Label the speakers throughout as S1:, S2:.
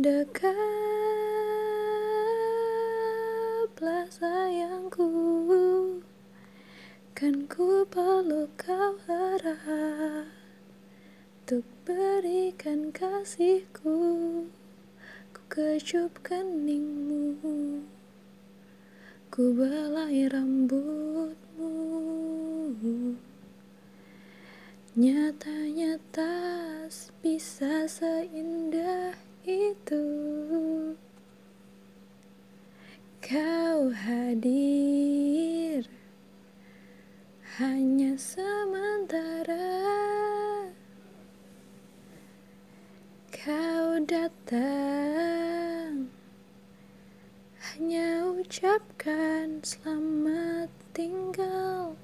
S1: Mendekaplah sayangku Kan ku peluk kau erat. Untuk berikan kasihku Ku kecup keningmu. Ku belai rambutmu. Nyatanya tak bisa seindah itu. Kau hadir hanya sementara. Kau datang hanya ucapkan selamat tinggal.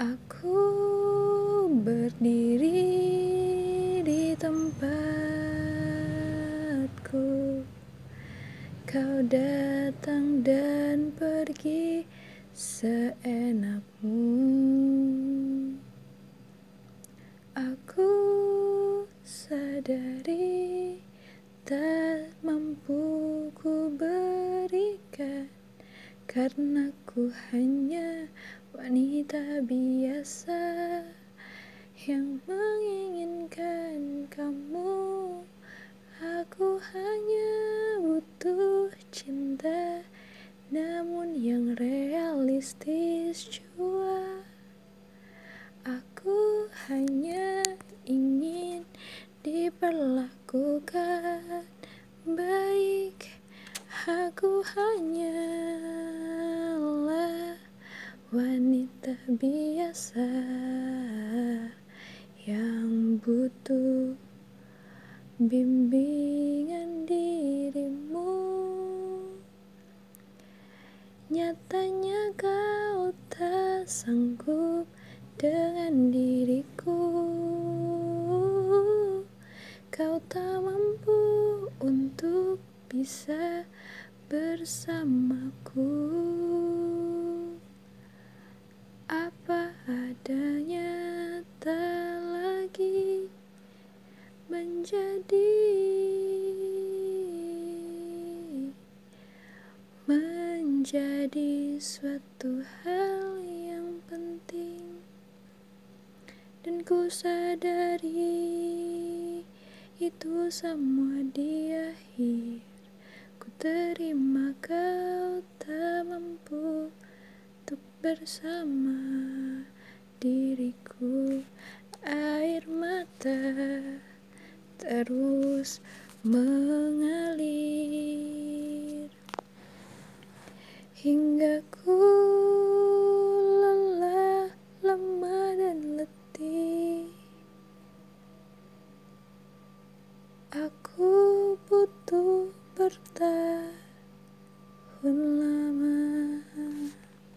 S1: Aku berdiri di tempatku Kau datang dan pergi seenakmu. Aku sadari tak mampu ku berikan Karena ku hanya wanita biasa Yang menginginkan kamu. Aku hanya butuh cinta Namun yang realistis jua. Aku hanya ingin diperlakukan baik. Aku hanyalah wanita biasa Yang butuh bimbingan dirimu Nyatanya kau tak sanggup dengan diriku. Kau tak mampu untuk bisa bersamaku. Apa adanya tak lagi menjadi Menjadi suatu hal yang penting. Dan ku sadari itu semua di akhir. Ku terima kau tak mampu untuk bersama diriku. Air mata terus mengalir Butuh bertahun lama.